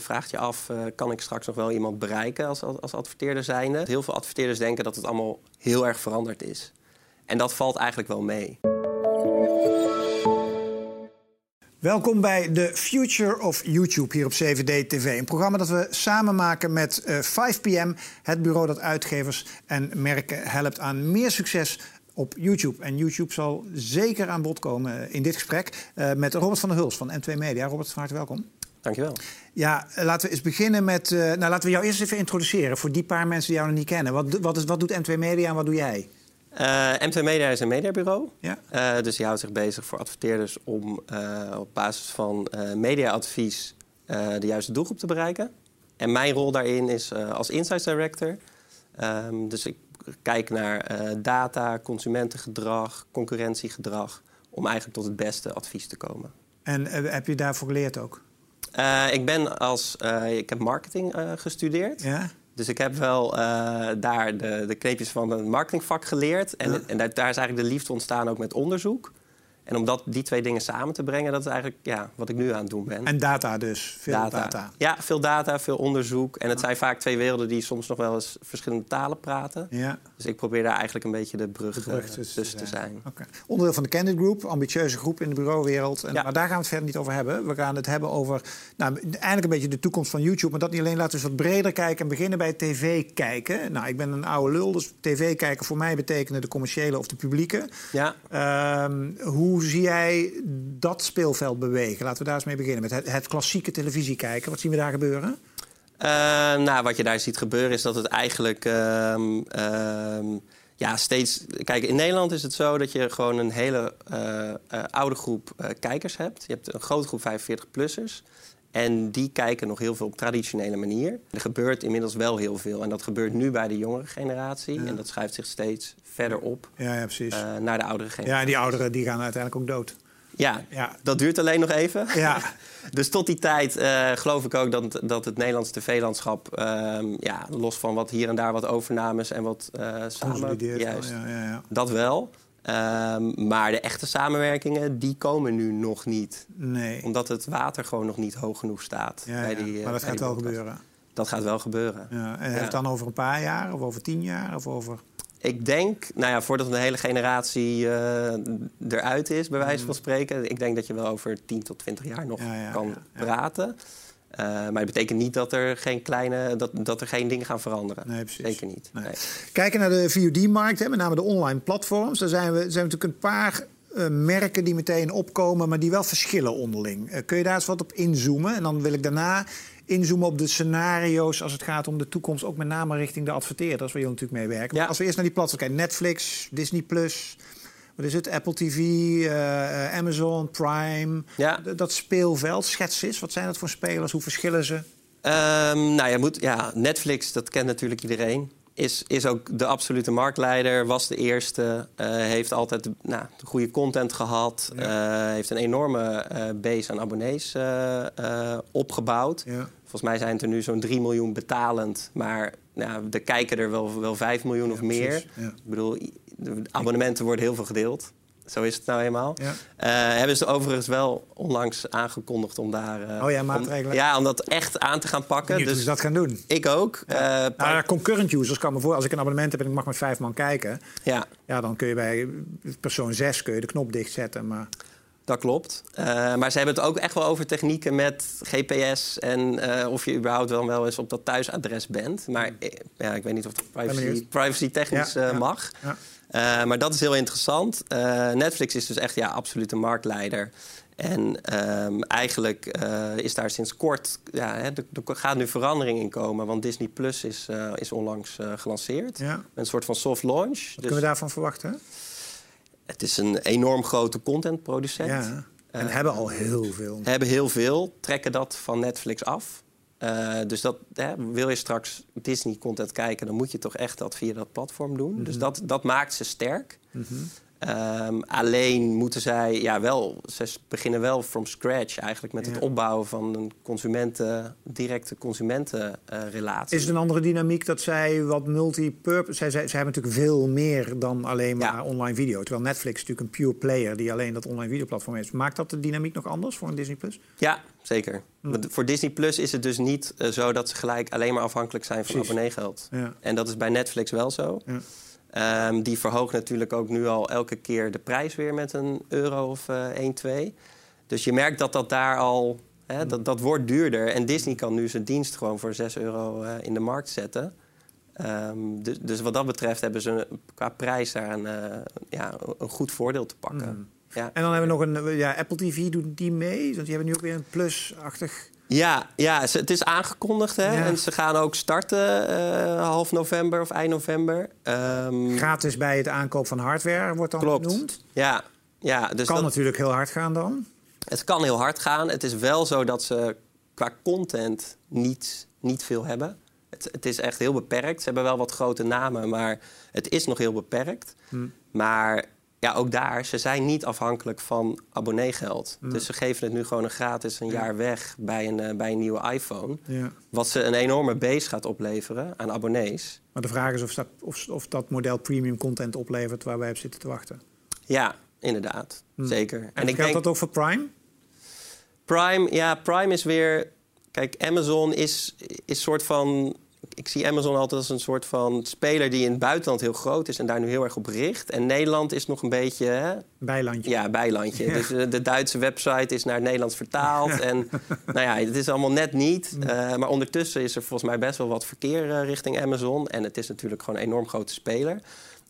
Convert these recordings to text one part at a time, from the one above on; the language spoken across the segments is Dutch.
vraagt je af, uh, kan ik straks nog wel iemand bereiken als, als adverteerder zijnde? Heel veel adverteerders denken dat het allemaal heel erg veranderd is. En dat valt eigenlijk wel mee. Welkom bij The Future of YouTube hier op 7D TV. Een programma dat we samen maken met uh, 5PM, het bureau dat uitgevers en merken helpt aan meer succes op YouTube. En YouTube zal zeker aan bod komen in dit gesprek uh, met Robert van der Huls van N2 Media. Robert, van harte welkom. Dankjewel. Ja, laten we eens beginnen met. Uh, nou, laten we jou eerst even introduceren voor die paar mensen die jou nog niet kennen. Wat, wat, is, wat doet N2 Media en wat doe jij? Uh, M2 Media is een mediabureau. Ja. Uh, dus die houdt zich bezig voor adverteerders om op basis van mediaadvies de juiste doelgroep te bereiken. En mijn rol daarin is als Insights Director. Um, dus ik kijk naar data, consumentengedrag, concurrentiegedrag... om eigenlijk tot het beste advies te komen. En heb je daarvoor geleerd ook? Ik ben als... ik heb marketing gestudeerd. Ja? Dus ik heb wel daar de, de kneepjes van het marketingvak geleerd. En, en daar, daar, is eigenlijk de liefde ontstaan ook met onderzoek. En om dat, die twee dingen samen te brengen, dat is eigenlijk ja, wat ik nu aan het doen ben. En data dus? Veel data. Ja, veel data, veel onderzoek. En het zijn vaak twee werelden die soms nog wel eens verschillende talen praten. Ja. Dus ik probeer daar eigenlijk een beetje de brug, de brug tussen te zijn. Okay. Onderdeel van de Candid Group, ambitieuze groep in de bureauwereld. En, ja. Maar daar gaan we het verder niet over hebben. We gaan het hebben over nou, eigenlijk een beetje de toekomst van YouTube. Maar dat niet alleen, laten we eens wat breder kijken en beginnen bij tv kijken. Nou, ik ben een oude lul, dus tv kijken voor mij betekent de commerciële of de publieke. Ja. Um, hoe hoe zie jij dat speelveld bewegen? Laten we daar eens mee beginnen. Met het, het klassieke televisie kijken. Wat zien we daar gebeuren? Uh, nou, wat je daar ziet gebeuren is dat het eigenlijk uh, uh, ja, steeds. Kijk, in Nederland is het zo dat je gewoon een hele uh, oude groep kijkers hebt. Je hebt een grote groep 45-plussers. En die kijken nog heel veel op traditionele manier. Er gebeurt inmiddels wel heel veel. En dat gebeurt nu bij de jongere generatie. En dat schuift zich steeds verder op ja, ja, precies. Uh, naar de oudere generatie. Ja, en die ouderen die gaan uiteindelijk ook dood. Ja, ja, dat duurt alleen nog even. Ja. dus tot die tijd uh, geloof ik ook dat, dat het Nederlandse tv-landschap... Uh, ja, los van wat hier en daar wat overnames en wat uh, samen... Juist, ja, ja, ja. Dat wel. Um, maar de echte samenwerkingen, die komen nu nog niet. Nee. Omdat het water gewoon nog niet hoog genoeg staat. Ja, bij die, maar dat gaat wel gebeuren. Dat gaat wel gebeuren. Ja. En het dan over een paar jaar of over tien jaar of over... Ik denk, nou ja, voordat een hele generatie uh, eruit is, bij wijze van mm. spreken... ik denk dat je wel over 10 tot 20 jaar nog kan praten. Uh, maar het betekent niet dat er geen kleine, dat, dat er geen dingen gaan veranderen. Nee, precies. Zeker niet. Nee. Kijken naar de VOD-markt, met name de online platforms. Daar zijn we, zijn natuurlijk een paar uh, merken die meteen opkomen, maar die wel verschillen onderling. Uh, kun je daar eens wat op inzoomen? En dan wil ik daarna inzoomen op de scenario's als het gaat om de toekomst, ook met name richting de adverteerders, waar jullie natuurlijk mee werken. Ja. Als we eerst naar die platforms kijken, Netflix, Disney Plus, wat is het? Apple TV, uh, eh, Amazon, Prime. Ja. Dat speelveld, schets eens. Wat zijn dat voor spelers? Hoe verschillen ze? Um, nou, je moet, ja, Netflix, dat kent natuurlijk iedereen. Is, is ook de absolute marktleider, was de eerste. Uh, heeft altijd nou, de goede content gehad. Ja. Uh, heeft een enorme base aan abonnees opgebouwd. Ja. Volgens mij zijn het er nu zo'n 3 miljoen betalend. Maar nou, er kijken er wel, wel 5 miljoen of meer. Ik bedoel, de abonnementen worden heel veel gedeeld. Zo is het nou eenmaal. Ja. Uh, hebben ze overigens wel onlangs aangekondigd om daar... Uh, oh ja, maatregelen. Om, ja, om dat echt aan te gaan pakken. dus ze dat gaan doen. Ik ook. Ja. Uh, nou, concurrent users kan me voor. Als ik een abonnement heb en ik mag met vijf man kijken... Ja. Ja, dan kun je bij persoon 6 kun je de knop dichtzetten. Maar... Dat klopt. Maar ze hebben het ook echt wel over technieken met GPS en of je überhaupt wel, wel eens op dat thuisadres bent. Maar ja, ik weet niet of het privacy, privacy technisch ja, uh. Ja. maar dat is heel interessant. Netflix is dus echt ja, absoluut een marktleider. En ehm, eigenlijk is daar sinds kort, ja, hè, er, er, gaat nu verandering in komen. Want Disney Plus is, is onlangs gelanceerd. Ja. Een soort van soft launch. Wat dus... kunnen we daarvan verwachten? Het is een enorm grote contentproducent. Ja, en uh, hebben al heel veel. Hebben heel veel, trekken dat van Netflix af. Uh, dus dat, hè, wil je straks Disney-content kijken, dan moet je toch echt dat via dat platform doen. Mm -hmm. Dus dat, dat maakt ze sterk. Mm -hmm. Ehm, alleen moeten zij ja, wel, ze beginnen wel from scratch eigenlijk met Ja. het opbouwen van een consumenten, directe consumentenrelatie. Is het een andere dynamiek dat zij wat multipurpose... Zij, zij, zij hebben natuurlijk veel meer dan alleen maar Ja. online video. Terwijl Netflix natuurlijk een pure player die alleen dat online videoplatform is. Maakt dat de dynamiek nog anders voor een Disney+. Plus? Ja, zeker. Hm. Want Voor Disney Plus is het dus niet eh, zo dat ze gelijk alleen maar afhankelijk zijn van abonneegeld. Ja. En dat is bij Netflix wel zo. Ja. Ehm, die verhoogt natuurlijk ook nu al elke keer de prijs weer met een euro of eh 1, 2. Dus je merkt dat dat daar al... Hè, dat, dat wordt duurder. En Disney kan nu zijn dienst gewoon voor 6 euro eh, in de markt zetten. Ehm, dus, dus wat dat betreft hebben ze qua prijs daar een, eh, ja, een goed voordeel te pakken. Ja. En dan hebben we nog een... Ja, Apple TV doet die mee. Want die hebben nu ook weer een plus-achtig... Ja, ja ze- het is aangekondigd. Hè? Ja. En ze gaan ook starten eh, half november of eind november. Ehm, Gratis bij het aankoop van hardware wordt dan Klopt. genoemd. ja, ja, dus kan dat- natuurlijk heel hard gaan dan. het kan heel hard gaan. Het is wel zo dat ze qua content niet, niet veel hebben. Het, het is echt heel beperkt. Ze hebben wel wat grote namen, maar het is nog heel beperkt. Hm. Maar ja, ook daar, ze zijn niet afhankelijk van abonneegeld. Hm. Dus ze geven het nu gewoon een gratis een jaar weg bij een, eh, bij een nieuwe iPhone. Ja. Wat ze een enorme base gaat opleveren aan abonnees. Maar de vraag is of dat, of, of dat model premium content oplevert waar wij op zitten te wachten. Ja, inderdaad. Zeker. En, En ik geldt denk, dat ook voor Prime? Prime, ja, Prime is weer... Kijk, Amazon is, is soort van... Ik zie Amazon altijd als een soort van speler die in het buitenland heel groot is... en daar nu heel erg op richt. En Nederland is nog een beetje... Hè, Bijlandje. Ja, bijlandje. Ja. Dus eh, de Duitse website is naar het Nederlands vertaald. En nou ja, het is allemaal net niet. Mm. Eh, maar ondertussen is er volgens mij best wel wat verkeer eh, richting Amazon. En het is natuurlijk gewoon een enorm grote speler.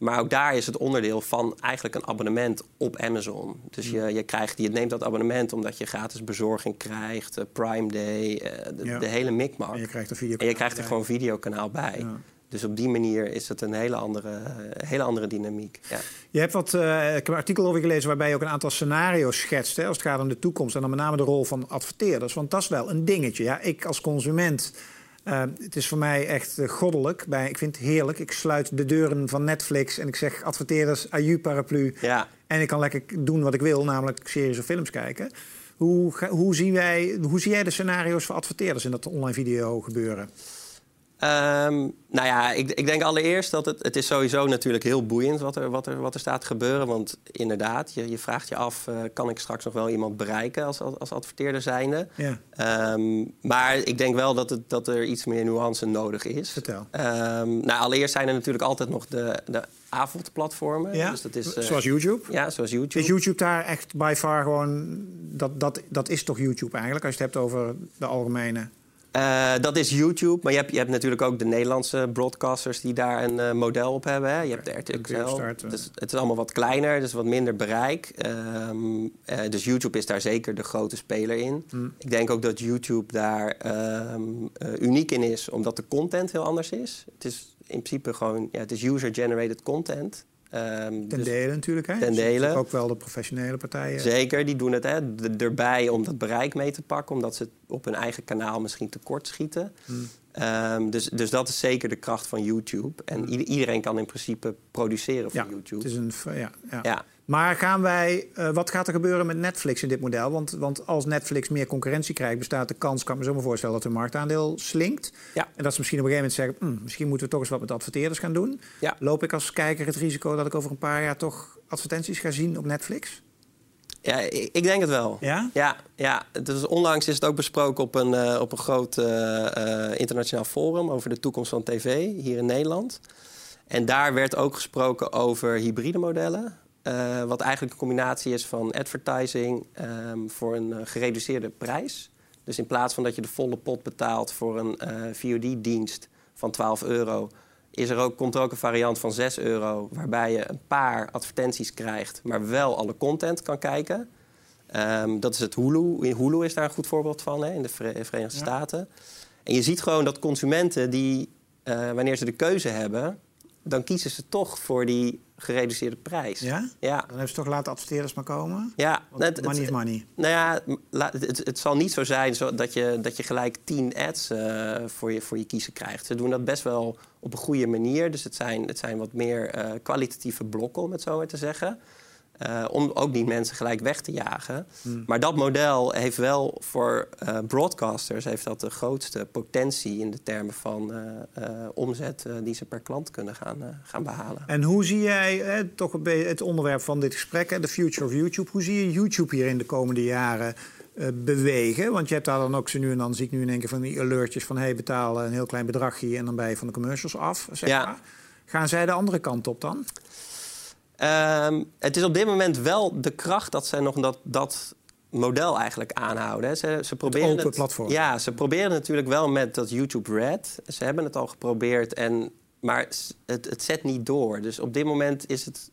Maar ook daar is het onderdeel van eigenlijk een abonnement op Amazon. Dus je, je, krijgt, je neemt dat abonnement omdat je gratis bezorging krijgt, eh, Prime Day, eh, de, Ja. de hele mikmak. En je krijgt. En je krijgt er gewoon een videokanaal bij. Ja. Dus op die manier is het een hele andere, hele andere dynamiek. Ja. Je hebt wat, eh, ik heb een artikel over gelezen waarbij je ook een aantal scenario's schetst hè, als het gaat om de toekomst. En dan met name de rol van adverteerders. Want dat is wel een dingetje. Ja, ik als consument, eh, het is voor mij echt eh, goddelijk. Bij, ik vind het heerlijk. Ik sluit de deuren van Netflix en ik zeg adverteerders, aju paraplu. ja. En ik kan lekker doen wat ik wil, namelijk series of films kijken. Hoe, hoe, zien wij, hoe zie jij de scenario's voor adverteerders in dat online video gebeuren? Ehm, nou ja, ik, ik denk allereerst dat het, het is sowieso natuurlijk heel boeiend wat er, wat er, wat er staat te gebeuren. Want inderdaad, je, je vraagt je af, eh, kan ik straks nog wel iemand bereiken als, als adverteerder zijnde? Ja, Ehm, maar ik denk wel dat, het, dat er iets meer nuance nodig is. vertel. Ehm, nou, allereerst zijn er natuurlijk altijd nog de, de avondplatformen. Ja? Dus dat is, eh, Zoals YouTube? Ja, zoals YouTube. Is YouTube daar echt by far gewoon... Dat, dat, dat is toch YouTube eigenlijk, als je het hebt over de algemene... Eh, dat is YouTube, maar je hebt, je hebt natuurlijk ook de Nederlandse broadcasters die daar een eh, model op hebben. Hè. Je hebt de RTL, dus het is allemaal wat kleiner, dus wat minder bereik. Ehm, eh, dus YouTube is daar zeker de grote speler in. Hmm. Ik denk ook dat YouTube daar ehm, eh, uniek in is, omdat de content heel anders is. Het is in principe gewoon, ja, het is user-generated content. Ehm, Ten dus- dele natuurlijk. Hè? ten Dus dele. Ook wel de professionele partijen. Zeker, die doen het hè, erbij om dat bereik mee te pakken, omdat ze op hun eigen kanaal misschien tekort schieten. Hmm. Ehm, dus, dus dat is zeker de kracht van YouTube. En ieder- iedereen kan in principe produceren voor Ja, YouTube. Het is een, ja. Ja. Maar gaan wij, eh, wat gaat er gebeuren met Netflix in dit model? Want, want als Netflix meer concurrentie krijgt, bestaat de kans, kan ik me zo maar voorstellen, dat hun marktaandeel slinkt. Ja. En dat ze misschien op een gegeven moment zeggen, "Hm, misschien moeten we toch eens wat met adverteerders gaan doen. Ja. Loop ik als kijker het risico dat ik over een paar jaar toch advertenties ga zien op Netflix? Ja, ik, denk het wel. Ja? Ja, ja. Dus onlangs is het ook besproken op een, eh, op een groot eh, internationaal forum over de toekomst van tv hier in Nederland. En daar werd ook gesproken over hybride modellen. Eh, wat eigenlijk een combinatie is van advertising ehm, voor een eh, gereduceerde prijs. Dus in plaats van dat je de volle pot betaalt voor een eh, VOD-dienst van 12 euro, is er ook, komt er ook een variant van 6 euro, waarbij je een paar advertenties krijgt, maar wel alle content kan kijken. Ehm, dat is het Hulu. In Hulu is daar een goed voorbeeld van hè, in de Vere- Verenigde Ja. Staten. En je ziet gewoon dat consumenten die, wanneer ze de keuze hebben, dan kiezen ze toch voor die gereduceerde prijs. Ja? Ja. Dan hebben ze toch laten adverteerders maar komen? Ja, het- money is money. Nou ja, het, het zal niet zo zijn zo dat, je, dat je gelijk 10 ads eh, voor, je, voor je kiezen krijgt. Ze doen dat best wel op een goede manier. Dus het zijn, het zijn wat meer eh, kwalitatieve blokken, om het zo maar te zeggen. Eh, om ook niet mensen gelijk weg te jagen. Maar dat model heeft wel voor eh, broadcasters heeft dat de grootste potentie in de termen van eh, omzet die ze per klant kunnen gaan, gaan behalen. En hoe zie jij, hè, toch het onderwerp van dit gesprek, hè, de future of YouTube, hoe zie je YouTube hier in de komende jaren bewegen? Want je hebt daar dan ook zo nu en dan, zie ik nu in één keer van die alertjes van hey, betaal een heel klein bedragje en dan ben je van de commercials af. Zeg Ja. maar. Gaan zij de andere kant op dan? Ehm, het is op dit moment wel de kracht dat zij nog dat, dat model eigenlijk aanhouden. Ze, ze proberen open platform. Ja, ze proberen natuurlijk wel met dat YouTube Red. Ze hebben het al geprobeerd, en, maar het, het zet niet door. Dus op dit moment is het...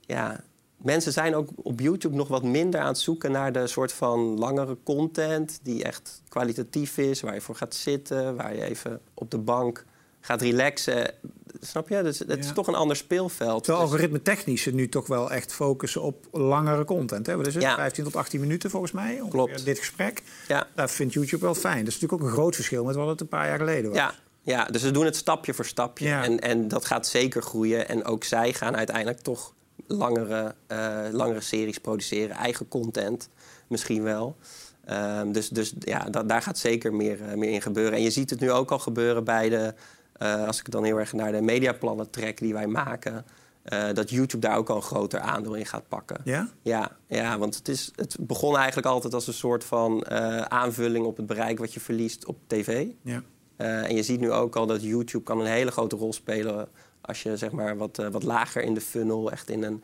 Ja, mensen zijn ook op YouTube nog wat minder aan het zoeken naar de soort van langere content... die echt kwalitatief is, waar je voor gaat zitten... waar je even op de bank gaat relaxen. Snap je? Dus het Ja. is toch een ander speelveld. Terwijl Dus- algoritme technisch nu toch wel echt focussen op langere content. Hè? Wat is het? Ja. 15 tot 18 minuten volgens mij. Klopt. Dit gesprek. Ja. Dat vindt YouTube wel fijn. Dat is natuurlijk ook een groot verschil met wat het een paar jaar geleden was. Ja, ja, dus ze doen het stapje voor stapje. Ja. En, en dat gaat zeker groeien. En ook zij gaan uiteindelijk toch langere, eh, langere series produceren. Eigen content misschien wel. Ehm, dus dus ja, da- daar gaat zeker meer, eh, meer in gebeuren. En je ziet het nu ook al gebeuren bij de... eh, als ik dan heel erg naar de mediaplannen trek die wij maken... eh, dat YouTube daar ook al een groter aandeel in gaat pakken. Ja? Ja, ja want het, is, het begon eigenlijk altijd als een soort van eh, aanvulling op het bereik wat je verliest op tv. Ja. En je ziet nu ook al dat YouTube kan een hele grote rol spelen als je zeg maar wat, wat lager in de funnel, echt in een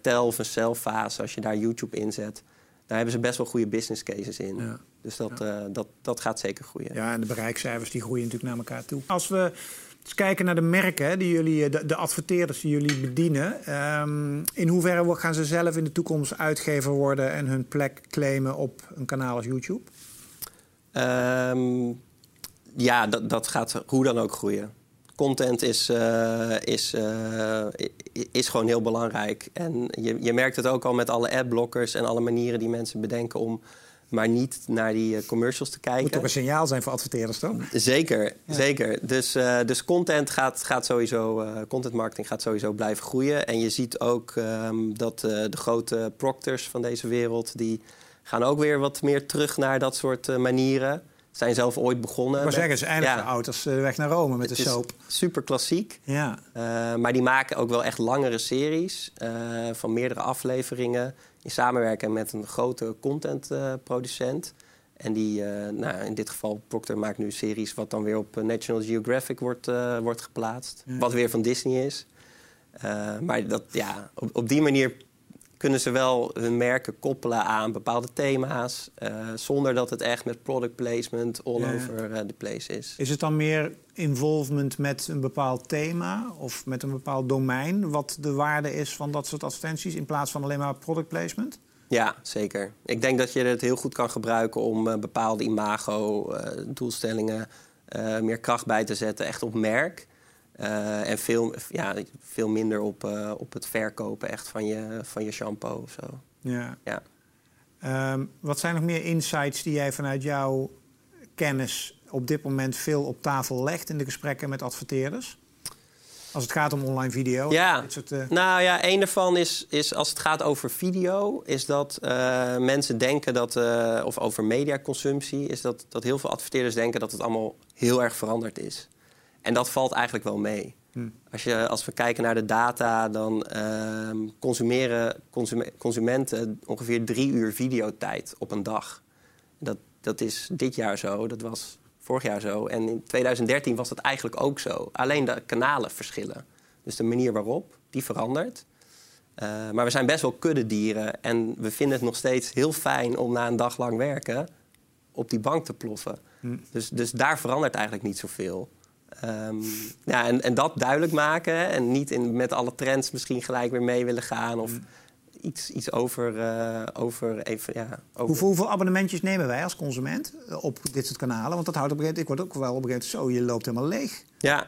tel- of een celfase, als je daar YouTube inzet. Daar hebben ze best wel goede business cases in. Ja. Dus dat, eh, dat, dat gaat zeker groeien. Ja, en de bereikcijfers die groeien natuurlijk naar elkaar toe. Als we eens kijken naar de merken, die jullie, eh, de, de adverteerders die jullie bedienen. ehm, in hoeverre gaan ze zelf in de toekomst uitgever worden en hun plek claimen op een kanaal als YouTube? Ehm, ja, dat, dat gaat hoe dan ook groeien. Content is, eh, is, eh, is gewoon heel belangrijk. En je, je merkt het ook al met alle adblockers en alle manieren die mensen bedenken om maar niet naar die eh, commercials te kijken. Moet toch een signaal zijn voor adverteerders, toch? Zeker, zeker. Dus, dus content gaat, gaat sowieso, eh, content marketing gaat sowieso blijven groeien. En je ziet ook ehm, dat de grote proctors van deze wereld, die gaan ook weer wat meer terug naar dat soort manieren. Zijn zelf ooit begonnen. Met- zeggen, ze eindigen Ja, oud als weg naar Rome met de het soap. Super klassiek. Ja. Eh, maar die maken ook wel echt langere series eh, van meerdere afleveringen. In samenwerking met een grote contentproducent. en die, eh, nou, in dit geval, Procter maakt nu series wat dan weer op National Geographic wordt, wordt geplaatst. Ja. Wat weer van Disney is. Maar dat, ja, op, op die manier kunnen ze wel hun merken koppelen aan bepaalde thema's. eh, zonder dat het echt met product placement all Ja, over eh, the place is. Is het dan meer involvement met een bepaald thema of met een bepaald domein... wat de waarde is van dat soort advertenties... in plaats van alleen maar product placement? Ja, zeker. Ik denk dat je het heel goed kan gebruiken om eh, bepaalde imago-doelstellingen meer kracht bij te zetten, echt op merk. Eh, en veel, ja, veel minder op, eh, op het verkopen echt van je, van je shampoo of zo. Ja. Ja. Ehm, wat zijn nog meer insights die jij vanuit jouw kennis op dit moment veel op tafel legt in de gesprekken met adverteerders? Als het gaat om online video. Ja. Soort, eh, Nou ja, een daarvan is, is als het gaat over video, is dat mensen denken dat, of over mediaconsumptie, is dat, dat heel veel adverteerders denken dat het allemaal heel erg veranderd is. En dat valt eigenlijk wel mee. Hm. Als, je, als we kijken naar de data, dan ehm, consumeren consume- consumenten ongeveer drie uur videotijd op een dag. Dat, dat is dit jaar zo, dat was vorig jaar zo. En in 2013 was dat eigenlijk ook zo. Alleen de kanalen verschillen. Dus de manier waarop, die verandert. Eh, maar we zijn best wel kuddedieren. En we vinden het nog steeds heel fijn om na een dag lang werken op die bank te ploffen. Hm. Dus, dus daar verandert eigenlijk niet zoveel. Ehm, ja, en, en dat duidelijk maken hè, en niet in, met alle trends misschien gelijk weer mee willen gaan of iets, iets over, eh, over even, ja, over Hoeveel, hoeveel abonnementjes nemen wij als consument eh, op dit soort kanalen? Want dat houdt op een gegeven moment... Ik word ook wel op een gegeven moment zo, je loopt helemaal leeg. Ja,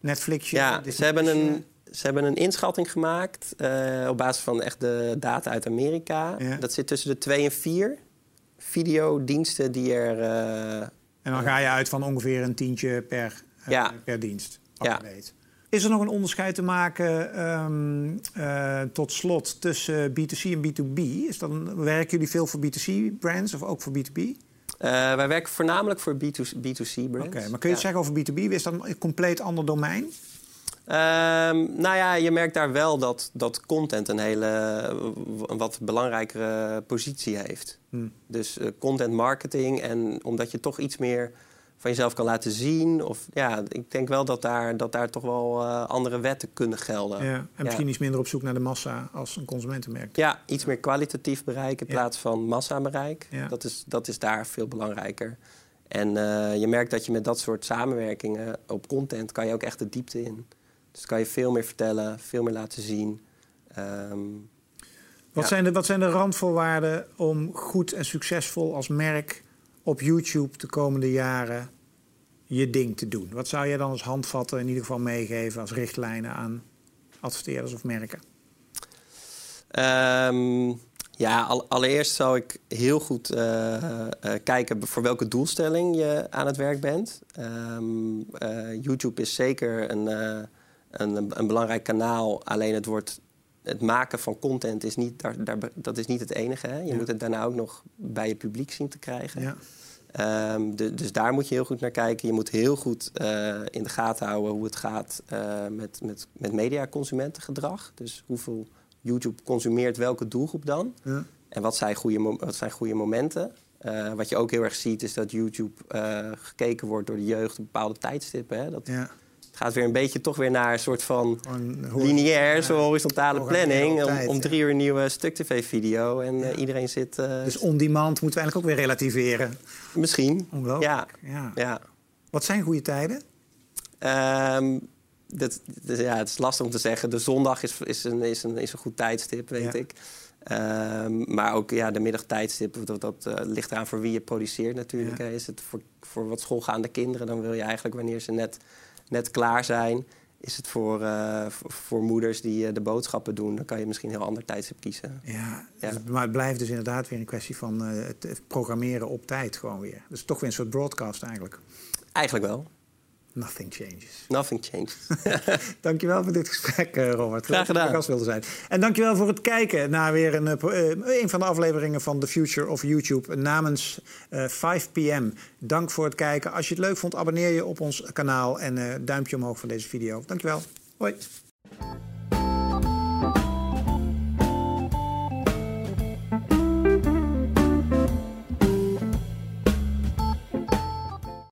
Netflix. Ja, Disney ze hebben, een, ze hebben een inschatting gemaakt eh, op basis van echt de data uit Amerika. Ja. Dat zit tussen de twee en vier videodiensten die er... En dan ga je uit van ongeveer een tientje per, Ja. per dienst. Ja. je weet. Is er nog een onderscheid te maken ehm, eh, tot slot tussen B2C en B2B? Is dan, werken jullie veel voor B2C-brands of ook voor B2B? Oké, eh, wij werken voornamelijk voor B2, B2C brands. maar kun je het zeggen over B2B? Is dat een compleet ander domein? Ehm, nou ja, je merkt daar wel dat, dat content een hele een wat belangrijkere positie heeft. Hmm. Dus eh, content marketing en omdat je toch iets meer van jezelf kan laten zien. Of, ja, ik denk wel dat daar, dat daar toch wel eh, andere wetten kunnen gelden. Ja. En misschien iets minder op zoek naar de massa als een consumentenmerk. Ja, iets meer kwalitatief bereik in Ja. plaats van massabereik. Ja. Dat, is, dat is daar veel belangrijker. En eh, je merkt dat je met dat soort samenwerkingen op content kan je ook echt de diepte in. Dus kan je veel meer vertellen, veel meer laten zien. Ehm, Wat, zijn de, wat zijn de randvoorwaarden om goed en succesvol als merk op YouTube de komende jaren je ding te doen? Wat zou jij dan als handvatten in ieder geval meegeven als richtlijnen aan adverteerders of merken? Ehm, ja, al- allereerst zou ik heel goed eh, eh, kijken voor welke doelstelling je aan het werk bent. Ehm, eh, YouTube is zeker een, een, een belangrijk kanaal. Alleen het wordt. Het maken van content is niet, daar, daar, dat is niet het enige. Hè? Je Ja. moet het daarna ook nog bij je publiek zien te krijgen. Ja. Ehm, de- dus daar moet je heel goed naar kijken. Je moet heel goed eh, in de gaten houden hoe het gaat eh, met, met, met mediaconsumentengedrag. Dus hoeveel YouTube consumeert welke doelgroep dan? Ja. En wat zijn goede, wat zijn goede momenten? Eh, wat je ook heel erg ziet is dat YouTube gekeken wordt door de jeugd op bepaalde tijdstippen. Hè? Dat Ja. gaat weer een beetje toch weer naar een soort van lineair, ja. zo'n horizontale planning. Om, om drie uur een nieuwe stuk tv-video en eh, iedereen zit... eh, Dus on-demand moeten we eigenlijk ook weer relativeren. misschien. Ongelooflijk. Ja, Ja. Wat zijn goede tijden? Ehm, dat, dat- ja, het is lastig om te zeggen. De zondag is, is, een, is, een, is een goed tijdstip, weet ik. Ehm, maar ook ja, de middagtijdstip, dat, dat eh, ligt eraan voor wie je produceert natuurlijk. Ja. Is het voor, voor wat schoolgaande kinderen, dan wil je eigenlijk wanneer ze net, net klaar zijn. Is het voor, eh, voor, moeders die eh, de boodschappen doen, dan kan je misschien een heel ander tijdstip kiezen. Ja, Ja. dus- maar het blijft dus inderdaad weer een kwestie van eh, het het programmeren op tijd gewoon weer. Dus toch weer een soort broadcast eigenlijk. Eigenlijk wel. Nothing changes. Nothing changes. Dankjewel voor dit gesprek, eh, Robert. Graag gedaan. Dat je gast wilde zijn. En dankjewel voor het kijken naar weer een, eh, eh, een van de afleveringen van The Future of YouTube namens eh 5PM. Dank voor het kijken. Als je het leuk vond, abonneer je op ons kanaal en eh duimpje omhoog van deze video. Dankjewel. Hoi.